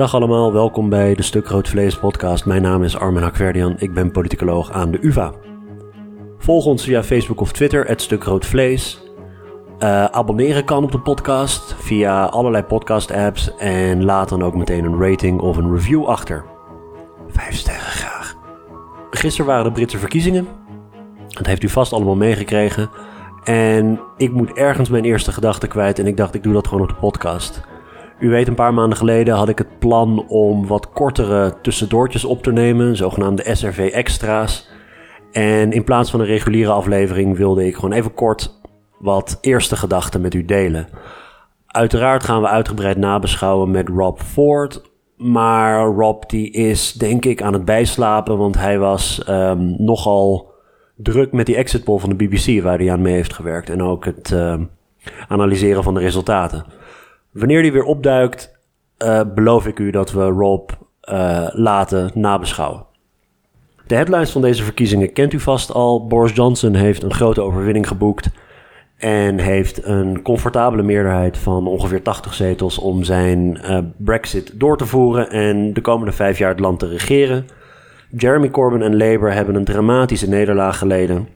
Dag allemaal, welkom bij de Stuk Rood Vlees podcast. Mijn naam is Armin Hakverdian, ik ben politicoloog aan de UvA. Volg ons via Facebook of Twitter, het Stuk Rood Vlees. Uh, abonneren kan op de podcast via allerlei podcast apps en laat dan ook meteen een rating of een review achter. Vijf sterren graag. Gisteren waren de Britse verkiezingen. Dat heeft u vast allemaal meegekregen. En ik moet ergens mijn eerste gedachte kwijt en ik dacht ik doe dat gewoon op de podcast. U weet, een paar maanden geleden had ik het plan om wat kortere tussendoortjes op te nemen, zogenaamde SRV extra's. En in plaats van een reguliere aflevering wilde ik gewoon even kort wat eerste gedachten met u delen. Uiteraard gaan we uitgebreid nabeschouwen met Rob Ford. Maar Rob die is denk ik aan het bijslapen, want hij was um, nogal druk met die exit poll van de BBC waar hij aan mee heeft gewerkt. En ook het uh, analyseren van de resultaten. Wanneer die weer opduikt, uh, beloof ik u dat we Rob uh, laten nabeschouwen. De headlines van deze verkiezingen kent u vast al. Boris Johnson heeft een grote overwinning geboekt. En heeft een comfortabele meerderheid van ongeveer 80 zetels om zijn uh, Brexit door te voeren en de komende vijf jaar het land te regeren. Jeremy Corbyn en Labour hebben een dramatische nederlaag geleden.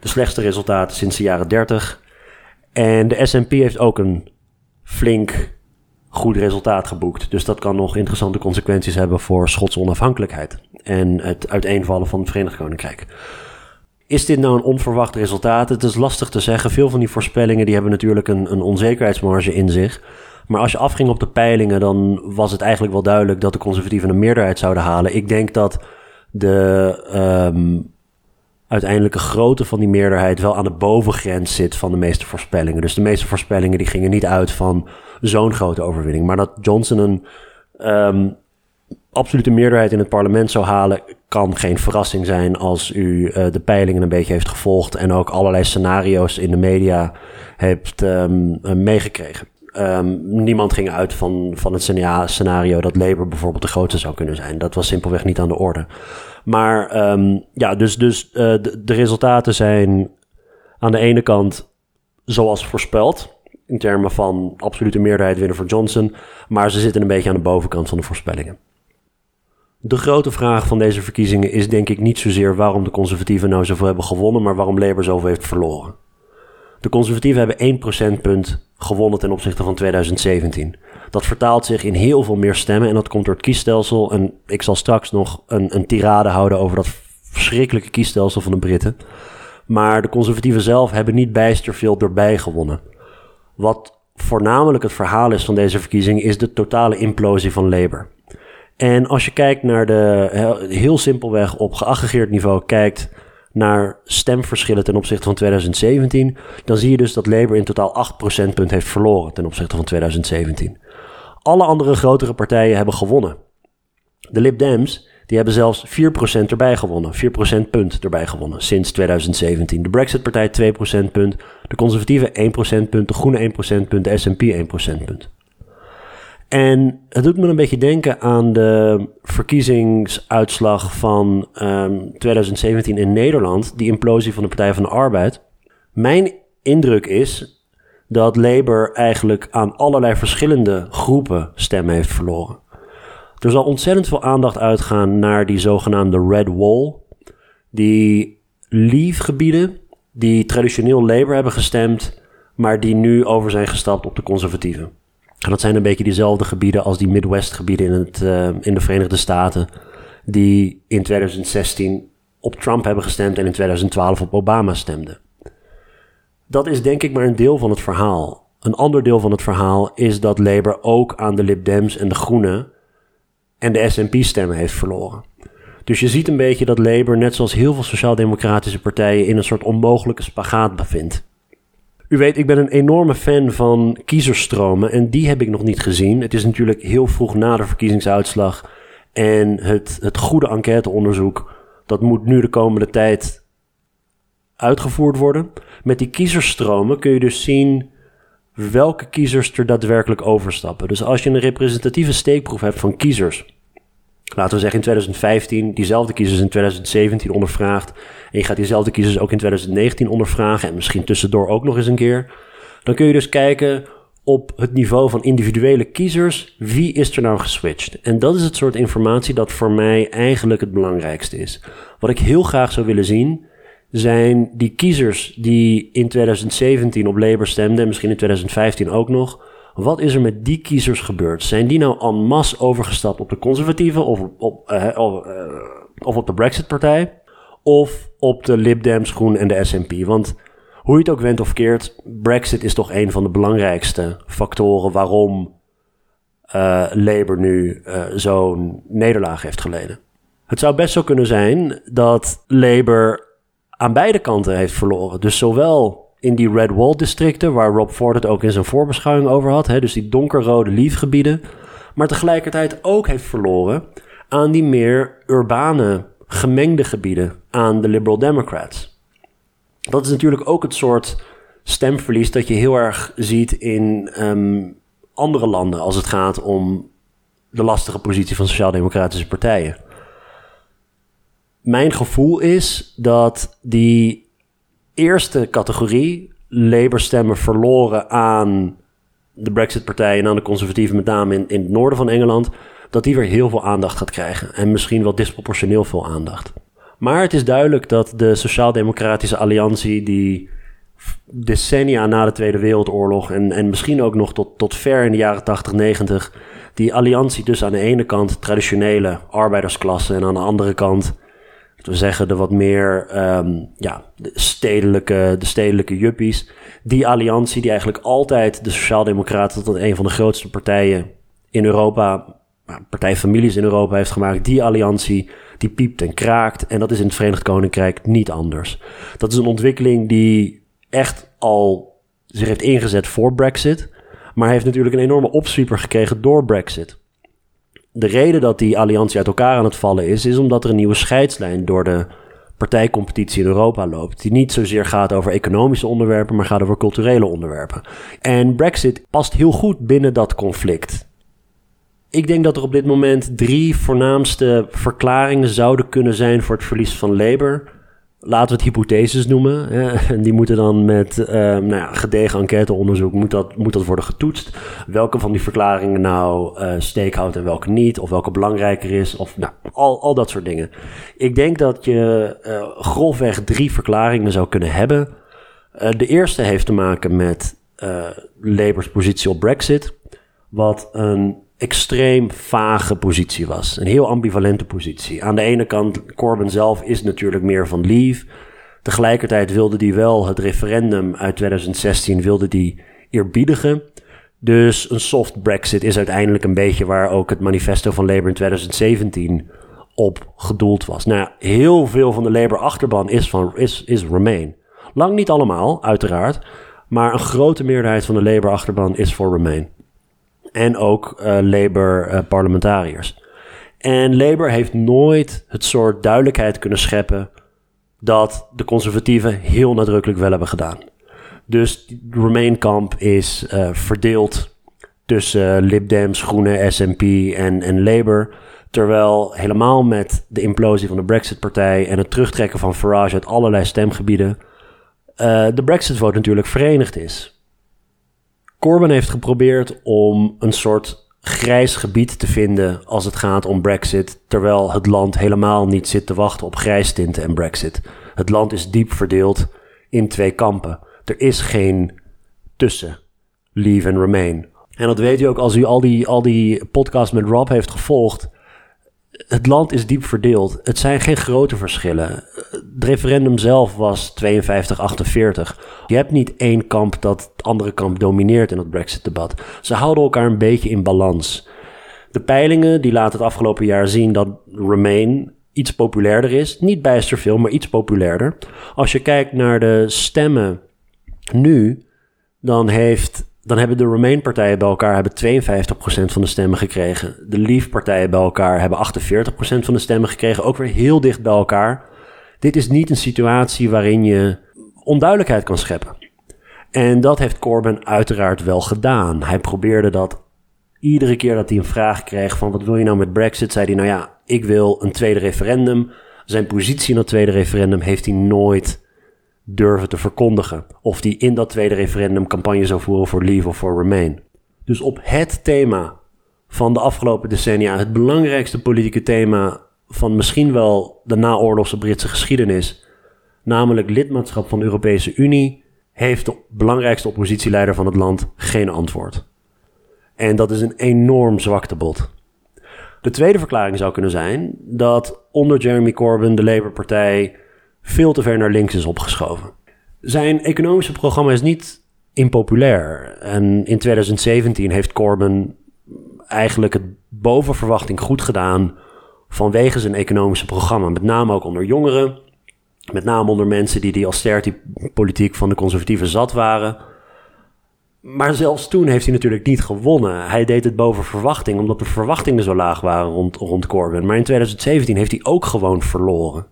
De slechtste resultaten sinds de jaren 30. En de SP heeft ook een flink goed resultaat geboekt. Dus dat kan nog interessante consequenties hebben voor Schotse onafhankelijkheid en het uiteenvallen van het Verenigd Koninkrijk. Is dit nou een onverwacht resultaat? Het is lastig te zeggen. Veel van die voorspellingen die hebben natuurlijk een, een onzekerheidsmarge in zich. Maar als je afging op de peilingen, dan was het eigenlijk wel duidelijk dat de conservatieven een meerderheid zouden halen. Ik denk dat de um, uiteindelijke grootte van die meerderheid wel aan de bovengrens zit van de meeste voorspellingen. Dus de meeste voorspellingen die gingen niet uit van zo'n grote overwinning. Maar dat Johnson een um, absolute meerderheid in het parlement zou halen, kan geen verrassing zijn als u uh, de peilingen een beetje heeft gevolgd en ook allerlei scenario's in de media hebt um, meegekregen. Um, niemand ging uit van, van het scenario dat Labour bijvoorbeeld de grootste zou kunnen zijn. Dat was simpelweg niet aan de orde. Maar um, ja, dus, dus uh, de, de resultaten zijn aan de ene kant zoals voorspeld. In termen van absolute meerderheid winnen voor Johnson. Maar ze zitten een beetje aan de bovenkant van de voorspellingen. De grote vraag van deze verkiezingen is denk ik niet zozeer waarom de conservatieven nou zoveel hebben gewonnen, maar waarom Labour zoveel heeft verloren. De conservatieven hebben 1 procentpunt gewonnen ten opzichte van 2017. Dat vertaalt zich in heel veel meer stemmen en dat komt door het kiesstelsel. En ik zal straks nog een, een tirade houden over dat verschrikkelijke kiesstelsel van de Britten. Maar de conservatieven zelf hebben niet bijster veel erbij gewonnen. Wat voornamelijk het verhaal is van deze verkiezing is de totale implosie van Labour. En als je kijkt naar de, heel simpelweg op geaggregeerd niveau kijkt naar stemverschillen ten opzichte van 2017, dan zie je dus dat Labour in totaal 8 procentpunt heeft verloren ten opzichte van 2017. Alle andere grotere partijen hebben gewonnen. De Lib Dems die hebben zelfs 4% erbij gewonnen. 4 procentpunt erbij gewonnen sinds 2017. De Brexit-partij 2 procentpunt. De conservatieven 1 procentpunt. De Groene 1 procentpunt. De S&P 1 procentpunt. En het doet me een beetje denken aan de verkiezingsuitslag van um, ehm, 2017 in Nederland, die implosie van de Partij van de Arbeid. Mijn indruk is dat Labour eigenlijk aan allerlei verschillende groepen stemmen heeft verloren. Er zal ontzettend veel aandacht uitgaan naar die zogenaamde Red Wall, die Leave-gebieden die traditioneel Labour hebben gestemd, maar die nu over zijn gestapt op de conservatieven. En dat zijn een beetje diezelfde gebieden als die Midwest-gebieden in, het, uh, in de Verenigde Staten, die in 2016 op Trump hebben gestemd en in 2012 op Obama stemden. Dat is denk ik maar een deel van het verhaal. Een ander deel van het verhaal is dat Labour ook aan de Lib Dems en de Groenen en de SNP stemmen heeft verloren. Dus je ziet een beetje dat Labour, net zoals heel veel sociaal-democratische partijen, in een soort onmogelijke spagaat bevindt. U weet, ik ben een enorme fan van kiezersstromen en die heb ik nog niet gezien. Het is natuurlijk heel vroeg na de verkiezingsuitslag en het, het goede enquêteonderzoek, dat moet nu de komende tijd uitgevoerd worden. Met die kiezersstromen kun je dus zien welke kiezers er daadwerkelijk overstappen. Dus als je een representatieve steekproef hebt van kiezers laten we zeggen in 2015, diezelfde kiezers in 2017 ondervraagt. En je gaat diezelfde kiezers ook in 2019 ondervragen en misschien tussendoor ook nog eens een keer. Dan kun je dus kijken op het niveau van individuele kiezers, wie is er nou geswitcht? En dat is het soort informatie dat voor mij eigenlijk het belangrijkste is. Wat ik heel graag zou willen zien, zijn die kiezers die in 2017 op Labour stemden, en misschien in 2015 ook nog. Wat is er met die kiezers gebeurd? Zijn die nou en masse overgestapt op de conservatieven of op, of, uh, of op de Brexit-partij? Of op de Lib Dems, Groen en de SNP? Want hoe je het ook went of keert, Brexit is toch een van de belangrijkste factoren waarom uh, Labour nu zo'n nederlaag heeft geleden. Het zou best zo kunnen zijn dat Labour aan beide kanten heeft verloren. Dus zowel in die Red Wall districten, waar Rob Ford het ook in zijn voorbeschouwing over had, hè, dus die donkerrode liefgebieden, maar tegelijkertijd ook heeft verloren aan die meer urbane, gemengde gebieden, aan de Liberal Democrats. Dat is natuurlijk ook het soort stemverlies dat je heel erg ziet in um, andere landen als het gaat om de lastige positie van sociaal-democratische partijen. Mijn gevoel is dat die eerste categorie, Labour-stemmen verloren aan de Brexit-partij en aan de conservatieven, met name in, in het noorden van Engeland, dat die weer heel veel aandacht gaat krijgen. En misschien wel disproportioneel veel aandacht. Maar het is duidelijk dat de Sociaal-Democratische Alliantie, die decennia na de Tweede Wereldoorlog en, en misschien ook nog tot, tot ver in de jaren 80, 90, die alliantie dus aan de ene kant traditionele arbeidersklasse en aan de andere kant we zeggen de wat meer um, ja, de stedelijke, de stedelijke juppies. Die alliantie die eigenlijk altijd de Sociaaldemocraten tot een van de grootste partijen in Europa, partijfamilies in Europa heeft gemaakt. Die alliantie die piept en kraakt. En dat is in het Verenigd Koninkrijk niet anders. Dat is een ontwikkeling die echt al zich heeft ingezet voor Brexit. Maar heeft natuurlijk een enorme opswieper gekregen door Brexit de reden dat die alliantie uit elkaar aan het vallen is, is omdat er een nieuwe scheidslijn door de partijcompetitie in Europa loopt. Die niet zozeer gaat over economische onderwerpen, maar gaat over culturele onderwerpen. En Brexit past heel goed binnen dat conflict. Ik denk dat er op dit moment drie voornaamste verklaringen zouden kunnen zijn voor het verlies van Labour laten we het hypotheses noemen. En die moeten dan met uh, nou ja, gedegen enquêteonderzoek moet dat, moet dat worden getoetst. Welke van die verklaringen nou uh, steek houdt en welke niet. Of welke belangrijker is. Of nou, al, al dat soort dingen. Ik denk dat je uh, grofweg drie verklaringen zou kunnen hebben. de eerste heeft te maken met Labour's positie op Brexit. Wat een extreem vage positie was. Een heel ambivalente positie. Aan de ene kant, Corbyn zelf is natuurlijk meer van leave. Tegelijkertijd wilde hij wel het referendum uit 2016 wilde die eerbiedigen. Dus een soft Brexit is uiteindelijk een beetje waar ook het manifesto van Labour in 2017 op gedoeld was. Nou, heel veel van de Labour-achterban is, van, is, is Remain. Lang niet allemaal, uiteraard. Maar een grote meerderheid van de Labour-achterban is voor Remain en ook uh, Labour-parlementariërs. Uh, en Labour heeft nooit het soort duidelijkheid kunnen scheppen dat de conservatieven heel nadrukkelijk wel hebben gedaan. Dus Remain-kamp is uh, verdeeld tussen Lib Dems, Groene, SNP en, en Labour. Terwijl helemaal met de implosie van de Brexit-partij en het terugtrekken van Farage uit allerlei stemgebieden, de Brexit-vote natuurlijk verenigd is. Corbyn heeft geprobeerd om een soort grijs gebied te vinden als het gaat om Brexit, terwijl het land helemaal niet zit te wachten op grijstinten en Brexit. Het land is diep verdeeld in twee kampen. Er is geen tussen leave and remain. En dat weet u ook als u al die, al die podcasts met Rob heeft gevolgd het land is diep verdeeld. Het zijn geen grote verschillen. Het referendum zelf was 52-48. Je hebt niet één kamp dat het andere kamp domineert in het Brexit-debat. Ze houden elkaar een beetje in balans. De peilingen die laten het afgelopen jaar zien dat Remain iets populairder is. Niet bijster veel, maar iets populairder. Als je kijkt naar de stemmen nu, dan heeft dan hebben de Remain-partijen bij elkaar hebben 52% van de stemmen gekregen. De Leave-partijen bij elkaar hebben 48% van de stemmen gekregen. Ook weer heel dicht bij elkaar. Dit is niet een situatie waarin je onduidelijkheid kan scheppen. En dat heeft Corbyn uiteraard wel gedaan. Hij probeerde dat iedere keer dat hij een vraag kreeg van wat wil je nou met Brexit, zei hij nou ja, ik wil een tweede referendum. Zijn positie in dat tweede referendum heeft hij nooit durven te verkondigen. Of die in dat tweede referendum campagne zou voeren voor Leave of for Remain. Dus op het thema van de afgelopen decennia, het belangrijkste politieke thema van misschien wel de naoorlogse Britse geschiedenis, namelijk lidmaatschap van de Europese Unie, heeft de belangrijkste oppositieleider van het land geen antwoord. En dat is een enorm zwaktebod. De tweede verklaring zou kunnen zijn dat onder Jeremy Corbyn de Labour-partij veel te ver naar links is opgeschoven. Zijn economische programma is niet impopulair. En in 2017 heeft Corbyn eigenlijk het boven verwachting goed gedaan vanwege zijn economische programma. Met name ook onder jongeren. Met name onder mensen die die austerity-politiek van de conservatieven zat waren. Maar zelfs toen heeft hij natuurlijk niet gewonnen. Hij deed het boven verwachting, omdat de verwachtingen zo laag waren rond, rond Corbyn. Maar in 2017 heeft hij ook gewoon verloren.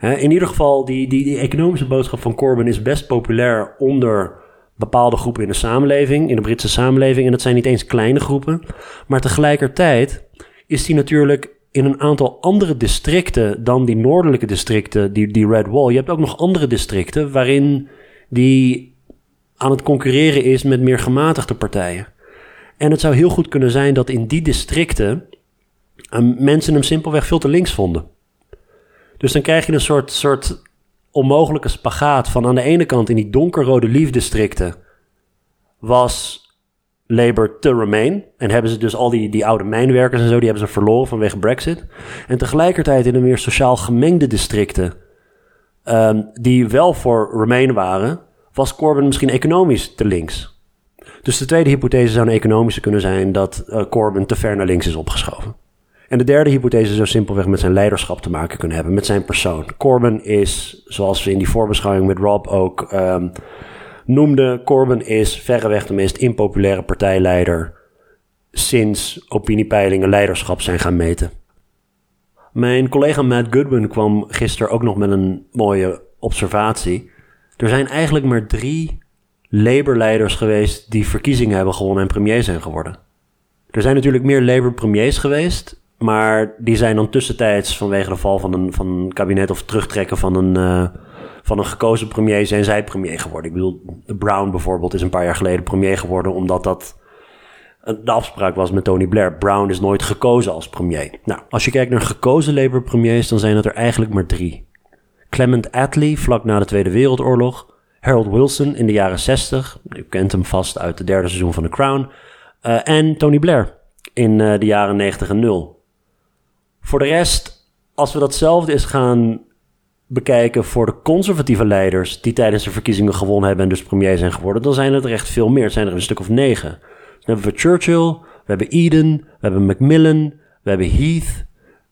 In ieder geval, die, die, die economische boodschap van Corbyn is best populair onder bepaalde groepen in de samenleving, in de Britse samenleving. En dat zijn niet eens kleine groepen. Maar tegelijkertijd is die natuurlijk in een aantal andere districten dan die noordelijke districten, die, die Red Wall. Je hebt ook nog andere districten waarin die aan het concurreren is met meer gematigde partijen. En het zou heel goed kunnen zijn dat in die districten um, mensen hem simpelweg veel te links vonden. Dus dan krijg je een soort, soort onmogelijke spagaat van aan de ene kant in die donkerrode liefdistricten was Labour te Remain. En hebben ze dus al die, die oude mijnwerkers en zo, die hebben ze verloren vanwege Brexit. En tegelijkertijd in de meer sociaal gemengde districten, um, die wel voor Remain waren, was Corbyn misschien economisch te links. Dus de tweede hypothese zou een economische kunnen zijn dat uh, Corbyn te ver naar links is opgeschoven. En de derde hypothese zou simpelweg met zijn leiderschap te maken kunnen hebben, met zijn persoon. Corbyn is, zoals we in die voorbeschouwing met Rob ook um, noemden, Corbyn is verreweg de meest impopulaire partijleider sinds opiniepeilingen leiderschap zijn gaan meten. Mijn collega Matt Goodwin kwam gisteren ook nog met een mooie observatie. Er zijn eigenlijk maar drie Labour-leiders geweest die verkiezingen hebben gewonnen en premier zijn geworden. Er zijn natuurlijk meer Labour-premiers geweest, maar die zijn dan tussentijds vanwege de val van een, van een kabinet of terugtrekken van een, uh, van een gekozen premier zijn zij premier geworden. Ik bedoel, Brown bijvoorbeeld is een paar jaar geleden premier geworden omdat dat de afspraak was met Tony Blair. Brown is nooit gekozen als premier. Nou, als je kijkt naar gekozen Labour-premiers, dan zijn het er eigenlijk maar drie. Clement Attlee vlak na de Tweede Wereldoorlog. Harold Wilson in de jaren 60. U kent hem vast uit het derde seizoen van The Crown. Uh, en Tony Blair in uh, de jaren 90 en 0. Voor de rest, als we datzelfde eens gaan bekijken voor de conservatieve leiders die tijdens de verkiezingen gewonnen hebben en dus premier zijn geworden, dan zijn het er echt veel meer. Het zijn er een stuk of negen. Dan hebben we Churchill, we hebben Eden, we hebben Macmillan, we hebben Heath,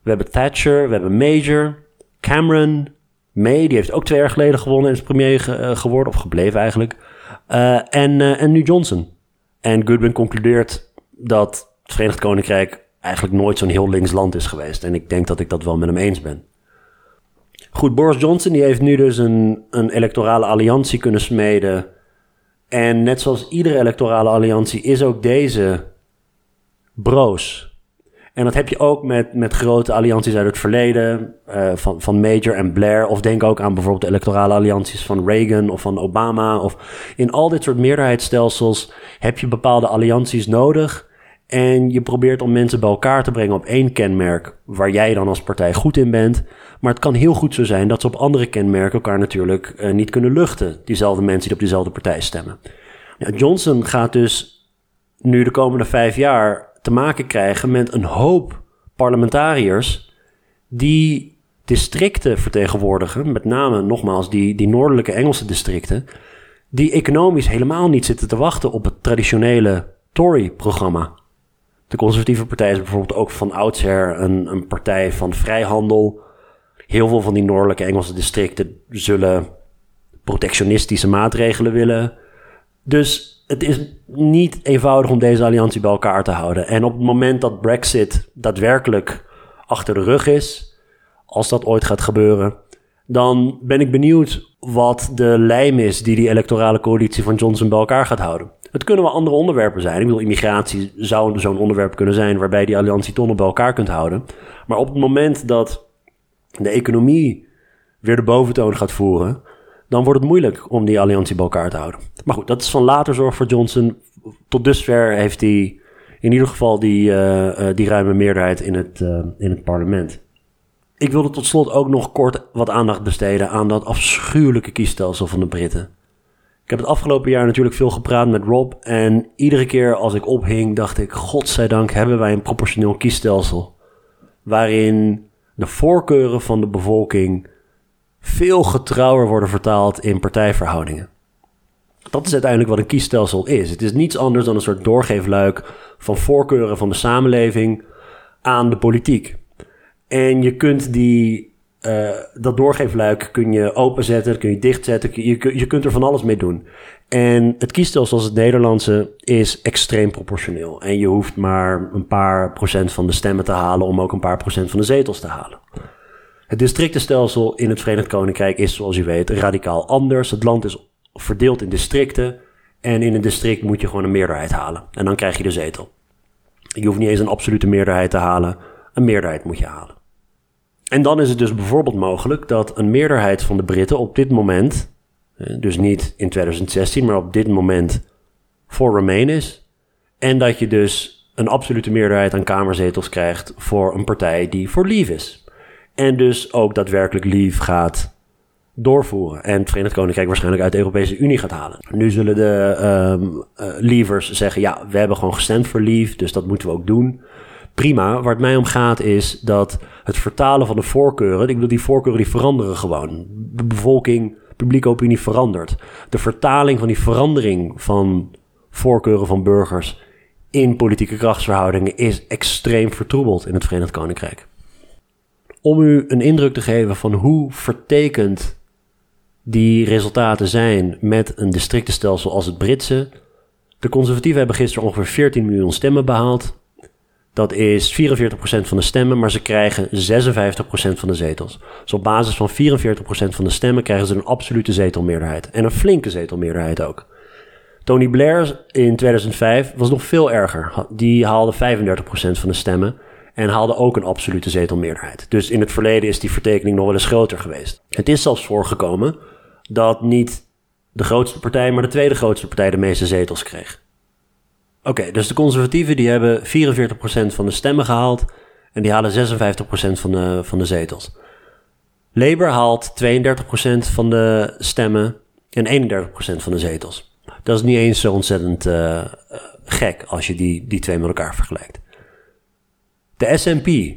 we hebben Thatcher, we hebben Major, Cameron, May, die heeft ook twee jaar geleden gewonnen en is premier uh, geworden, of gebleven eigenlijk. Uh, en, uh, en nu Johnson. En Goodwin concludeert dat het Verenigd Koninkrijk eigenlijk nooit zo'n heel links land is geweest. En ik denk dat ik dat wel met hem eens ben. Goed, Boris Johnson die heeft nu dus een, een electorale alliantie kunnen smeden. En net zoals iedere electorale alliantie is ook deze broos. En dat heb je ook met, met grote allianties uit het verleden, uh, van, van Major en Blair. Of denk ook aan bijvoorbeeld de electorale allianties van Reagan of van Obama. Of in al dit soort meerderheidsstelsels heb je bepaalde allianties nodig. En je probeert om mensen bij elkaar te brengen op één kenmerk waar jij dan als partij goed in bent. Maar het kan heel goed zo zijn dat ze op andere kenmerken elkaar natuurlijk uh, niet kunnen luchten. Diezelfde mensen die op diezelfde partij stemmen. Johnson gaat dus nu de komende vijf jaar te maken krijgen met een hoop parlementariërs die districten vertegenwoordigen, met name nogmaals die, die noordelijke Engelse districten, die economisch helemaal niet zitten te wachten op het traditionele Tory-programma. De conservatieve partij is bijvoorbeeld ook van oudsher een, een partij van vrijhandel. Heel veel van die noordelijke Engelse districten zullen protectionistische maatregelen willen. Dus het is niet eenvoudig om deze alliantie bij elkaar te houden. En op het moment dat Brexit daadwerkelijk achter de rug is, als dat ooit gaat gebeuren, dan ben ik benieuwd wat de lijm is die die electorale coalitie van Johnson bij elkaar gaat houden. Het kunnen wel andere onderwerpen zijn. Ik bedoel, immigratie zou zo'n onderwerp kunnen zijn waarbij die alliantie nog bij elkaar kunt houden. Maar op het moment dat de economie weer de boventoon gaat voeren, dan wordt het moeilijk om die alliantie bij elkaar te houden. Maar goed, dat is van later zorg voor Johnson. Tot dusver heeft hij in ieder geval die, uh, die ruime meerderheid in het, uh, in het parlement. Ik wilde tot slot ook nog kort wat aandacht besteden aan dat afschuwelijke kiesstelsel van de Britten. Ik heb het afgelopen jaar natuurlijk veel gepraat met Rob. En iedere keer als ik ophing, dacht ik: Godzijdank hebben wij een proportioneel kiesstelsel. Waarin de voorkeuren van de bevolking veel getrouwer worden vertaald in partijverhoudingen. Dat is uiteindelijk wat een kiesstelsel is. Het is niets anders dan een soort doorgeefluik van voorkeuren van de samenleving aan de politiek. En je kunt die uh, dat doorgeefluik kun je openzetten, kun je dichtzetten. Je, je kunt er van alles mee doen. En het kiesstelsel als het Nederlandse is extreem proportioneel. En je hoeft maar een paar procent van de stemmen te halen om ook een paar procent van de zetels te halen. Het districtenstelsel in het Verenigd Koninkrijk is, zoals u weet, radicaal anders. Het land is verdeeld in districten. En in een district moet je gewoon een meerderheid halen. En dan krijg je de zetel. Je hoeft niet eens een absolute meerderheid te halen. Een meerderheid moet je halen. En dan is het dus bijvoorbeeld mogelijk dat een meerderheid van de Britten op dit moment, eh, dus niet in 2016, maar op dit moment voor Remain is. En dat je dus een absolute meerderheid aan kamerzetels krijgt voor een partij die voor Leave is. En dus ook daadwerkelijk Leave gaat doorvoeren. En het Verenigd Koninkrijk waarschijnlijk uit de Europese Unie gaat halen. Nu zullen de um, uh, Leavers zeggen: ja, we hebben gewoon gestemd voor Leave, dus dat moeten we ook doen prima. Waar het mij om gaat is dat het vertalen van de voorkeuren, ik bedoel, die voorkeuren die veranderen gewoon. De bevolking, publieke opinie verandert. De vertaling van die verandering van voorkeuren van burgers in politieke krachtsverhoudingen is extreem vertroebeld in het Verenigd Koninkrijk. Om u een indruk te geven van hoe vertekend die resultaten zijn met een districtenstelsel als het Britse. De conservatieven hebben gisteren ongeveer 14 miljoen stemmen behaald. Dat is 44% van de stemmen, maar ze krijgen 56% van de zetels. Dus op basis van 44% van de stemmen krijgen ze een absolute zetelmeerderheid. En een flinke zetelmeerderheid ook. Tony Blair in 2005 was nog veel erger. Die haalde 35% van de stemmen en haalde ook een absolute zetelmeerderheid. Dus in het verleden is die vertekening nog wel eens groter geweest. Het is zelfs voorgekomen dat niet de grootste partij, maar de tweede grootste partij de meeste zetels kreeg. Oké, dus de conservatieven die hebben 44% van de stemmen gehaald en die halen 56% van de, van de zetels. Labour haalt 32% van de stemmen en 31% van de zetels. Dat is niet eens zo ontzettend uh, gek als je die, die twee met elkaar vergelijkt. De SNP,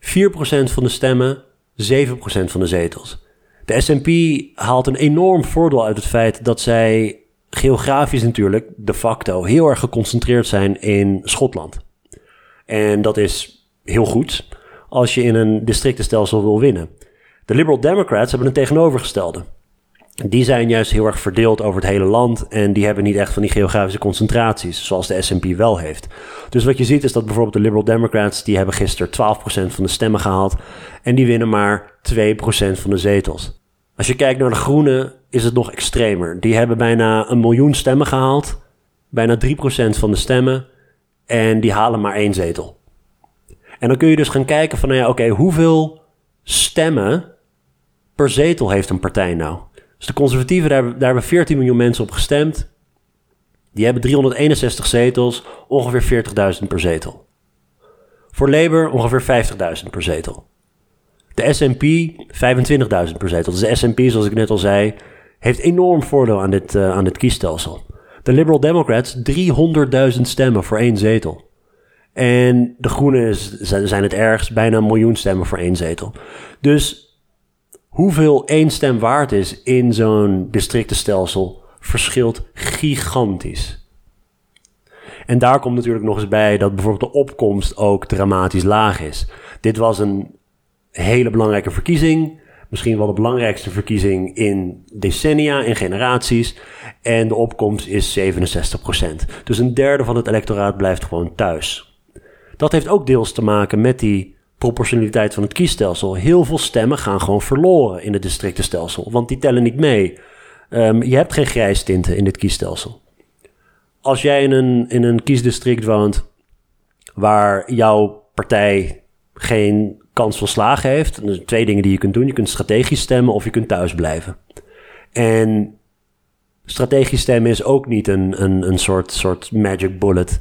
4% van de stemmen, 7% van de zetels. De SNP haalt een enorm voordeel uit het feit dat zij geografisch natuurlijk de facto heel erg geconcentreerd zijn in Schotland. En dat is heel goed als je in een districtenstelsel wil winnen. De Liberal Democrats hebben een tegenovergestelde. Die zijn juist heel erg verdeeld over het hele land en die hebben niet echt van die geografische concentraties, zoals de S&P wel heeft. Dus wat je ziet is dat bijvoorbeeld de Liberal Democrats, die hebben gisteren 12% van de stemmen gehaald en die winnen maar 2% van de zetels. Als je kijkt naar de Groenen, is het nog extremer. Die hebben bijna een miljoen stemmen gehaald. Bijna 3% van de stemmen. En die halen maar één zetel. En dan kun je dus gaan kijken van, nou ja, oké, hoeveel stemmen per zetel heeft een partij nou? Dus de conservatieven, daar, daar hebben 14 miljoen mensen op gestemd. Die hebben 361 zetels, ongeveer 40.000 per zetel. Voor Labour ongeveer 50.000 per zetel. De S&P 25.000 per zetel. Dus de S&P, zoals ik net al zei, heeft enorm voordeel aan dit, uh, aan dit kiesstelsel. De Liberal Democrats 300.000 stemmen voor één zetel. En de Groenen zijn het ergst, bijna een miljoen stemmen voor één zetel. Dus hoeveel één stem waard is in zo'n districtenstelsel verschilt gigantisch. En daar komt natuurlijk nog eens bij dat bijvoorbeeld de opkomst ook dramatisch laag is. Dit was een hele belangrijke verkiezing. Misschien wel de belangrijkste verkiezing in decennia, in generaties. En de opkomst is 67%. Dus een derde van het electoraat blijft gewoon thuis. Dat heeft ook deels te maken met die proportionaliteit van het kiesstelsel. Heel veel stemmen gaan gewoon verloren in het districtenstelsel, want die tellen niet mee. Um, je hebt geen grijstinten in dit kiesstelsel. Als jij in een, in een kiesdistrict woont waar jouw partij geen kans van slagen heeft. zijn twee dingen die je kunt doen. Je kunt strategisch stemmen of je kunt thuis blijven. En strategisch stemmen is ook niet een, een, een soort, soort magic bullet.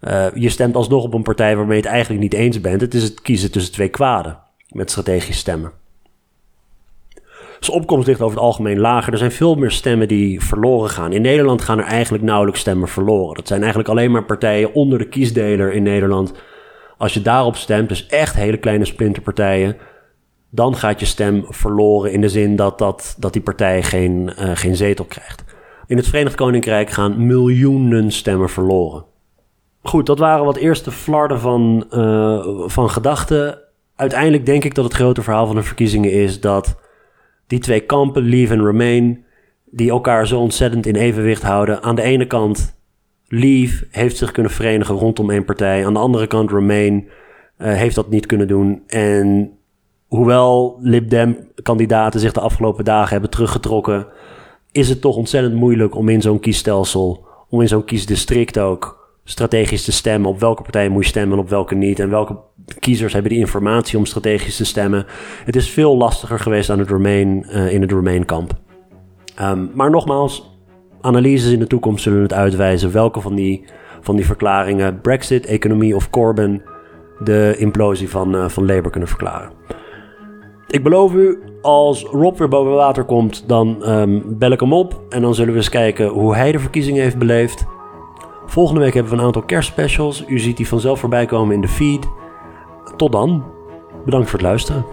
Uh, je stemt alsnog op een partij waarmee je het eigenlijk niet eens bent. Het is het kiezen tussen twee kwaden met strategisch stemmen. Dus opkomst ligt over het algemeen lager. Er zijn veel meer stemmen die verloren gaan. In Nederland gaan er eigenlijk nauwelijks stemmen verloren. Dat zijn eigenlijk alleen maar partijen onder de kiesdeler in Nederland. Als je daarop stemt, dus echt hele kleine splinterpartijen, dan gaat je stem verloren in de zin dat, dat, dat die partij geen, uh, geen zetel krijgt. In het Verenigd Koninkrijk gaan miljoenen stemmen verloren. Goed, dat waren wat eerste flarden van, uh, van gedachten. Uiteindelijk denk ik dat het grote verhaal van de verkiezingen is dat die twee kampen, Leave en Remain, die elkaar zo ontzettend in evenwicht houden. Aan de ene kant, Leave heeft zich kunnen verenigen rondom één partij. Aan de andere kant, Remain uh, heeft dat niet kunnen doen. En hoewel Lib Dem-kandidaten zich de afgelopen dagen hebben teruggetrokken, is het toch ontzettend moeilijk om in zo'n kiesstelsel, om in zo'n kiesdistrict ook strategisch te stemmen. Op welke partij moet je stemmen en op welke niet. En welke kiezers hebben die informatie om strategisch te stemmen. Het is veel lastiger geweest aan het Remain, uh, in het Remain-kamp. Um, maar nogmaals, analyses in de toekomst zullen het uitwijzen welke van die, van die verklaringen, Brexit, economie of Corbyn, de implosie van, uh, van Labour kunnen verklaren. Ik beloof u, als Rob weer boven water komt, dan um, bel ik hem op. En dan zullen we eens kijken hoe hij de verkiezingen heeft beleefd. Volgende week hebben we een aantal kerstspecials. U ziet die vanzelf voorbij komen in de feed. Tot dan. Bedankt voor het luisteren.